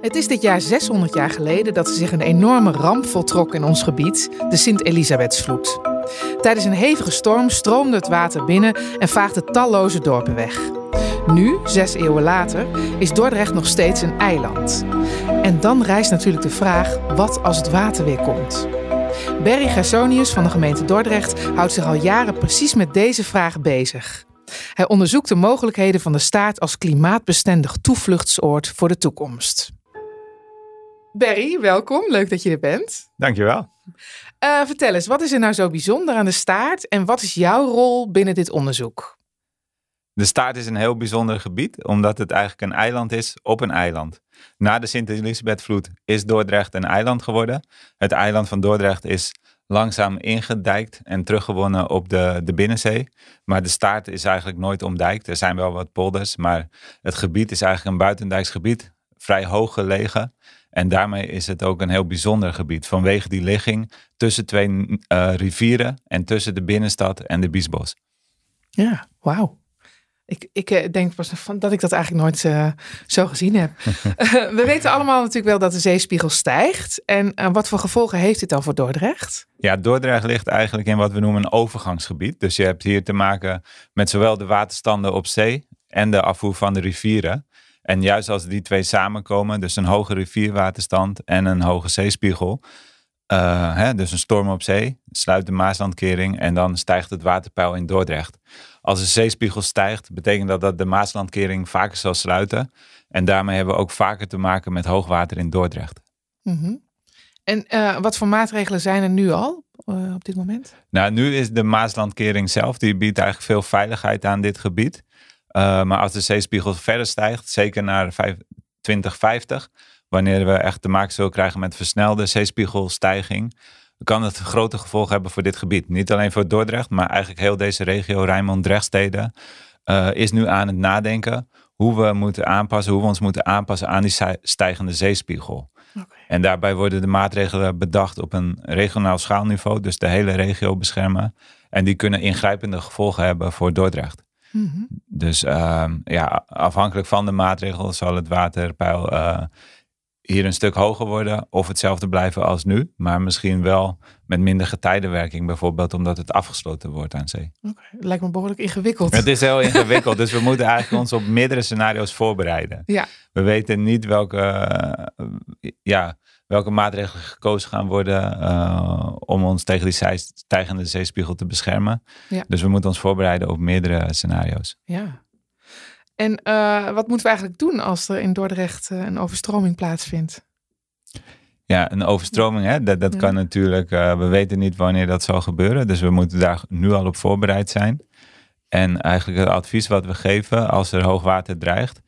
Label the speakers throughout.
Speaker 1: Het is dit jaar 600 jaar geleden dat zich een enorme ramp voltrok in ons gebied, de Sint-Elisabethsvloed. Tijdens een hevige storm stroomde het water binnen en vaagde talloze dorpen weg. Nu, zes eeuwen later, is Dordrecht nog steeds een eiland. En dan rijst natuurlijk de vraag: wat als het water weer komt? Berry Gersonius van de gemeente Dordrecht houdt zich al jaren precies met deze vraag bezig. Hij onderzoekt de mogelijkheden van de staat als klimaatbestendig toevluchtsoord voor de toekomst. Berry, welkom. Leuk dat je er bent.
Speaker 2: Dankjewel.
Speaker 1: Uh, vertel eens, wat is er nou zo bijzonder aan de staart en wat is jouw rol binnen dit onderzoek?
Speaker 2: De staart is een heel bijzonder gebied, omdat het eigenlijk een eiland is op een eiland. Na de Sint-Elisabethvloed is Dordrecht een eiland geworden. Het eiland van Dordrecht is langzaam ingedijkt en teruggewonnen op de, de binnenzee. Maar de staart is eigenlijk nooit omdijkt. Er zijn wel wat polders, maar het gebied is eigenlijk een buitendijks gebied, vrij hoog gelegen. En daarmee is het ook een heel bijzonder gebied vanwege die ligging tussen twee uh, rivieren en tussen de binnenstad en de Biesbos.
Speaker 1: Ja, wauw. Ik, ik eh, denk pas van dat ik dat eigenlijk nooit uh, zo gezien heb. we weten allemaal natuurlijk wel dat de zeespiegel stijgt. En wat voor gevolgen heeft dit dan voor Dordrecht?
Speaker 2: Ja, Dordrecht ligt eigenlijk in wat we noemen een overgangsgebied. Dus je hebt hier te maken met zowel de waterstanden op zee en de afvoer van de rivieren. En juist als die twee samenkomen, dus een hoge rivierwaterstand en een hoge zeespiegel, uh, hè, dus een storm op zee, sluit de Maaslandkering en dan stijgt het waterpeil in Dordrecht. Als de zeespiegel stijgt, betekent dat dat de Maaslandkering vaker zal sluiten. En daarmee hebben we ook vaker te maken met hoogwater in Dordrecht.
Speaker 1: Mm En uh, wat voor maatregelen zijn er nu al uh, op dit moment?
Speaker 2: Nou, nu is de Maaslandkering zelf, die biedt eigenlijk veel veiligheid aan dit gebied. Uh, maar als de zeespiegel verder stijgt, zeker naar 2050, wanneer we echt te maken zullen krijgen met versnelde zeespiegelstijging, kan het grote gevolgen hebben voor dit gebied. Niet alleen voor Dordrecht, maar eigenlijk heel deze regio, Rijnmond, Drechtsteden, uh, is nu aan het nadenken hoe we moeten aanpassen, hoe we ons moeten aanpassen aan die stijgende zeespiegel. Okay. En daarbij worden de maatregelen bedacht op een regionaal schaalniveau, dus de hele regio beschermen. En die kunnen ingrijpende gevolgen hebben voor Dordrecht. Mm -hmm. Dus uh, ja, afhankelijk van de maatregel zal het waterpeil uh, hier een stuk hoger worden of hetzelfde blijven als nu, maar misschien wel met minder getijdenwerking, bijvoorbeeld omdat het afgesloten wordt aan zee.
Speaker 1: Oké, okay. lijkt me behoorlijk ingewikkeld.
Speaker 2: Het is heel ingewikkeld, dus we moeten eigenlijk ons op meerdere scenario's voorbereiden.
Speaker 1: Ja.
Speaker 2: We weten niet welke, uh, ja, welke maatregelen gekozen gaan worden uh, om ons tegen die stijgende zeespiegel te beschermen.
Speaker 1: Ja.
Speaker 2: Dus we moeten ons voorbereiden op meerdere scenario's.
Speaker 1: Ja. En uh, wat moeten we eigenlijk doen als er in Dordrecht uh, een overstroming plaatsvindt?
Speaker 2: Ja, een overstroming, hè? dat, dat ja. kan natuurlijk, we weten niet wanneer dat zal gebeuren. Dus we moeten daar nu al op voorbereid zijn. En eigenlijk het advies wat we geven als er hoogwater dreigt,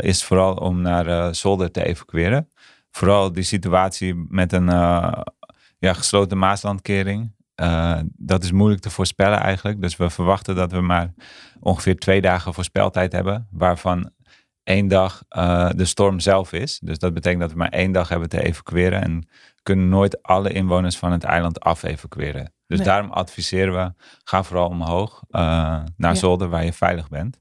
Speaker 2: is vooral om naar zolder te evacueren. Vooral die situatie met een ja, gesloten maaslandkering. Uh, dat is moeilijk te voorspellen eigenlijk. Dus we verwachten dat we maar ongeveer twee dagen voorspeltijd hebben. Waarvan één dag uh, de storm zelf is. Dus dat betekent dat we maar één dag hebben te evacueren. En kunnen nooit alle inwoners van het eiland af evacueren. Dus nee. daarom adviseren we, ga vooral omhoog uh, naar ja. zolder waar je veilig bent.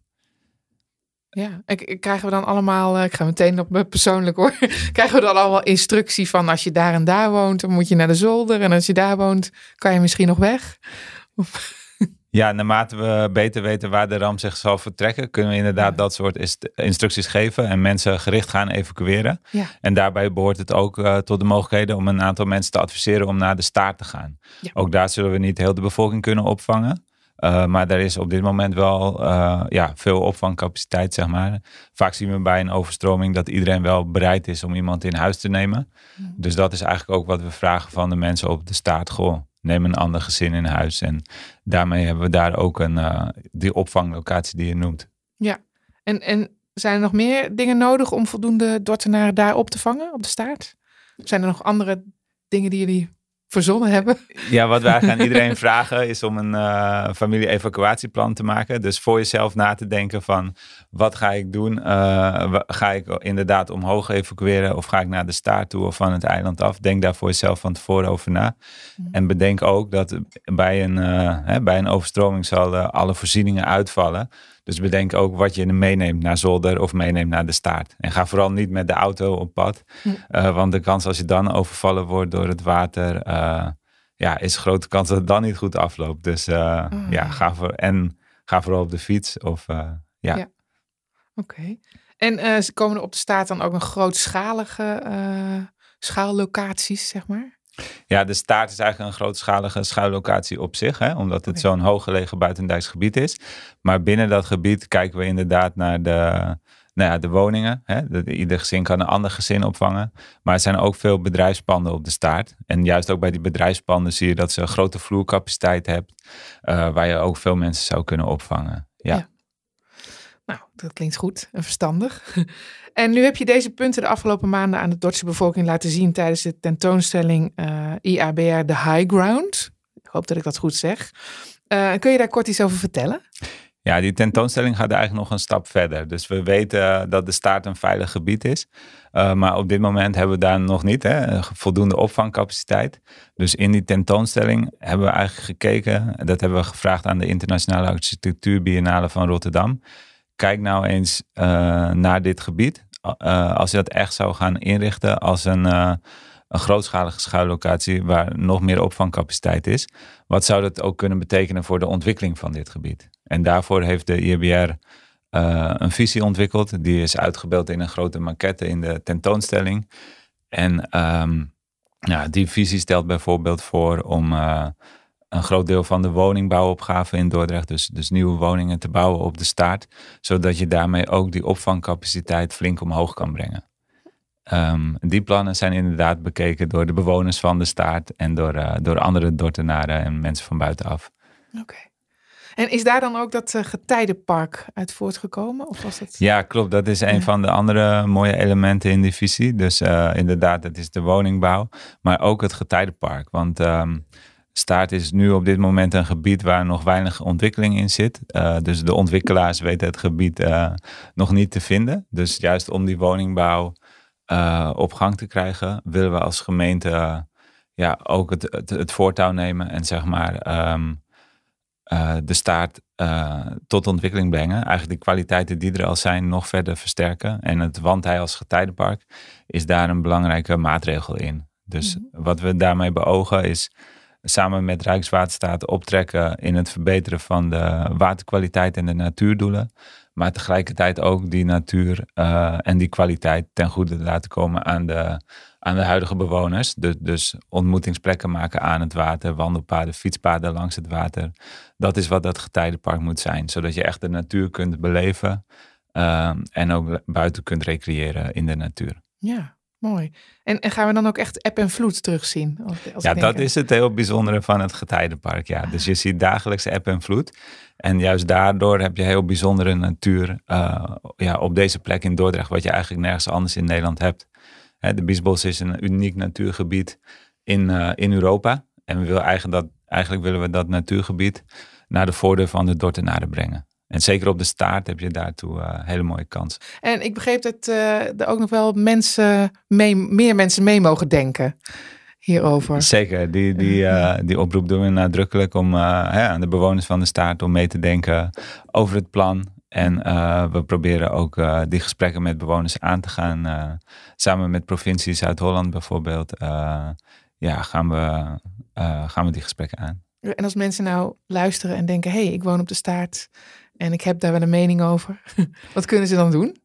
Speaker 1: Ja, en krijgen we dan allemaal, ik ga meteen op me persoonlijk hoor, krijgen we dan allemaal instructie van als je daar en daar woont, dan moet je naar de zolder en als je daar woont, kan je misschien nog weg? Of...
Speaker 2: Ja, naarmate we beter weten waar de ramp zich zal vertrekken, kunnen we inderdaad ja. dat soort instructies geven en mensen gericht gaan evacueren.
Speaker 1: Ja.
Speaker 2: En daarbij behoort het ook uh, tot de mogelijkheden om een aantal mensen te adviseren om naar de staart te gaan.
Speaker 1: Ja.
Speaker 2: Ook daar zullen we niet heel de bevolking kunnen opvangen. Uh, maar er is op dit moment wel uh, ja, veel opvangcapaciteit, zeg maar. Vaak zien we bij een overstroming dat iedereen wel bereid is om iemand in huis te nemen.
Speaker 1: Mm.
Speaker 2: Dus dat is eigenlijk ook wat we vragen van de mensen op de staat. Goh, neem een ander gezin in huis. En daarmee hebben we daar ook een, uh, die opvanglocatie die je noemt.
Speaker 1: Ja, en, en zijn er nog meer dingen nodig om voldoende Dordtenaren daar op te vangen, op de staart? Zijn er nog andere dingen die jullie verzonnen hebben?
Speaker 2: Ja, wat wij aan iedereen vragen is om een uh, familie-evacuatieplan te maken. Dus voor jezelf na te denken van wat ga ik doen? Uh, ga ik inderdaad omhoog evacueren of ga ik naar de staart toe of van het eiland af? Denk daar voor jezelf van tevoren over na.
Speaker 1: Mm.
Speaker 2: En bedenk ook dat bij een, uh, hè, bij een overstroming zal alle voorzieningen uitvallen. Dus bedenk ook wat je meeneemt naar zolder of meeneemt naar de staart. En ga vooral niet met de auto op pad. Uh, want de kans als je dan overvallen wordt door het water, ja, is grote kans dat het dan niet goed afloopt. Dus uh,
Speaker 1: Oh,
Speaker 2: ja, ga voor, en ga vooral op de fiets. Of, ja.
Speaker 1: Ja. Oké. En eh, ze komen er op de staat dan ook nog grootschalige eh, schaallocaties, zeg maar?
Speaker 2: Ja, de staart is eigenlijk een grootschalige schuillocatie op zich, hè, omdat het
Speaker 1: Oké.
Speaker 2: zo'n hooggelegen buitendijks gebied is. Maar binnen dat gebied kijken we inderdaad naar de, nou ja, de woningen. Hè. De- ieder gezin kan een ander gezin opvangen. Maar er zijn ook veel bedrijfspanden op de staart. En juist ook bij die bedrijfspanden zie je dat ze een grote vloercapaciteit hebt, eh, waar je ook veel mensen zou kunnen opvangen. Ja.
Speaker 1: Nou, dat klinkt goed en verstandig. En nu heb je deze punten de afgelopen maanden aan de Dordtse bevolking laten zien tijdens de tentoonstelling eh, IABR The High Ground. Ik hoop dat ik dat goed zeg. Eh, kun je daar kort iets over vertellen?
Speaker 2: Ja, die tentoonstelling gaat eigenlijk nog een stap verder. Dus we weten dat de staart een veilig gebied is. Uh, maar op dit moment hebben we daar nog niet hè, voldoende opvangcapaciteit. Dus in die tentoonstelling hebben we eigenlijk gekeken, dat hebben we gevraagd aan de Internationale Architectuurbiennale van Rotterdam. Kijk nou eens uh, naar dit gebied. Als je dat echt zou gaan inrichten als een, een grootschalige schuillocatie waar nog meer opvangcapaciteit is. Wat zou dat ook kunnen betekenen voor de ontwikkeling van dit gebied? En daarvoor heeft de IRBR uh, een visie ontwikkeld. Die is uitgebeeld in een grote maquette in de tentoonstelling. En um, ja, die visie stelt bijvoorbeeld voor om uh, een groot deel van de woningbouwopgave in Dordrecht, dus, dus nieuwe woningen te bouwen op de staart, zodat je daarmee ook die opvangcapaciteit flink omhoog kan brengen. Um, die plannen zijn inderdaad bekeken door de bewoners van de staart en door, uh, door andere Dortenaren en mensen van buitenaf.
Speaker 1: Oké. En is daar dan ook dat uh, getijdenpark uit voortgekomen? Of was dat...
Speaker 2: Ja, klopt. Dat is een ja. van de andere mooie elementen in die visie. Dus uh, inderdaad, het is de woningbouw, maar ook het getijdenpark. Want um, Staart is nu op dit moment een gebied waar nog weinig ontwikkeling in zit. Uh, dus de ontwikkelaars weten het gebied uh, nog niet te vinden. Dus juist om die woningbouw op gang te krijgen, willen we als gemeente ja, ook het, het, het, voortouw nemen en zeg maar um, de staart tot ontwikkeling brengen. Eigenlijk de kwaliteiten die er al zijn nog verder versterken. En het Wandhei als getijdenpark is daar een belangrijke maatregel in. Dus mm-hmm. wat we daarmee beogen is samen met Rijkswaterstaat optrekken in het verbeteren van de waterkwaliteit en de natuurdoelen. Maar tegelijkertijd ook die natuur uh, en die kwaliteit ten goede laten komen aan de, aan de huidige bewoners. Dus, dus ontmoetingsplekken maken aan het water, wandelpaden, fietspaden langs het water. Dat is wat dat getijdenpark moet zijn. Zodat je echt de natuur kunt beleven uh, en ook buiten kunt recreëren in de natuur.
Speaker 1: Ja, Mooi. En, en, gaan we dan ook echt eb en vloed terugzien? Als, als
Speaker 2: ja, dat is het heel bijzondere van het getijdenpark. Ja. Dus je ziet dagelijks eb en vloed. En juist daardoor heb je heel bijzondere natuur uh, ja, op deze plek in Dordrecht, wat je eigenlijk nergens anders in Nederland hebt. Hè, de Biesbos is een uniek natuurgebied in, uh, in Europa. En we willen eigenlijk, dat, eigenlijk willen we dat natuurgebied naar de voordeur van de Dordtenaren brengen. En zeker op de staart heb je daartoe uh, hele mooie kans.
Speaker 1: En ik begreep dat uh, er ook nog wel mensen mee, meer mensen mee mogen denken hierover.
Speaker 2: Zeker, die, die, uh, die oproep doen we nadrukkelijk om aan de bewoners van de staart om mee te denken over het plan. En we proberen ook die gesprekken met bewoners aan te gaan. samen met provincie Zuid-Holland bijvoorbeeld. ja, gaan we, gaan we die gesprekken aan.
Speaker 1: En als mensen nou luisteren en denken, hé, hey, ik woon op de staart en ik heb daar wel een mening over. Wat kunnen ze dan doen?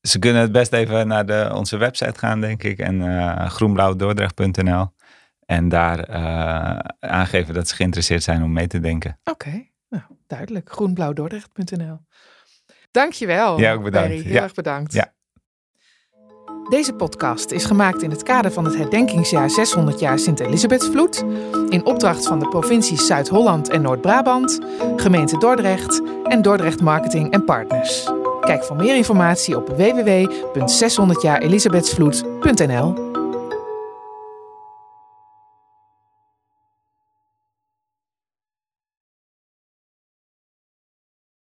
Speaker 2: Ze kunnen het best even naar de, onze website gaan, denk ik. En uh, groenblauwdordrecht.nl. En daar uh, aangeven dat ze geïnteresseerd zijn om mee te denken.
Speaker 1: Oké, okay. nou, duidelijk. groenblauwdordrecht.nl. Dankjewel.
Speaker 2: Ja, ook bedankt.
Speaker 1: Barry. Heel
Speaker 2: ja.
Speaker 1: erg bedankt.
Speaker 2: Ja.
Speaker 1: Deze podcast is gemaakt in het kader van het herdenkingsjaar 600 jaar Sint-Elisabethsvloed. In opdracht van de provincies Zuid-Holland en Noord-Brabant, gemeente Dordrecht en Dordrecht Marketing en Partners. Kijk voor meer informatie op www.600jaarelisabethsvloed.nl.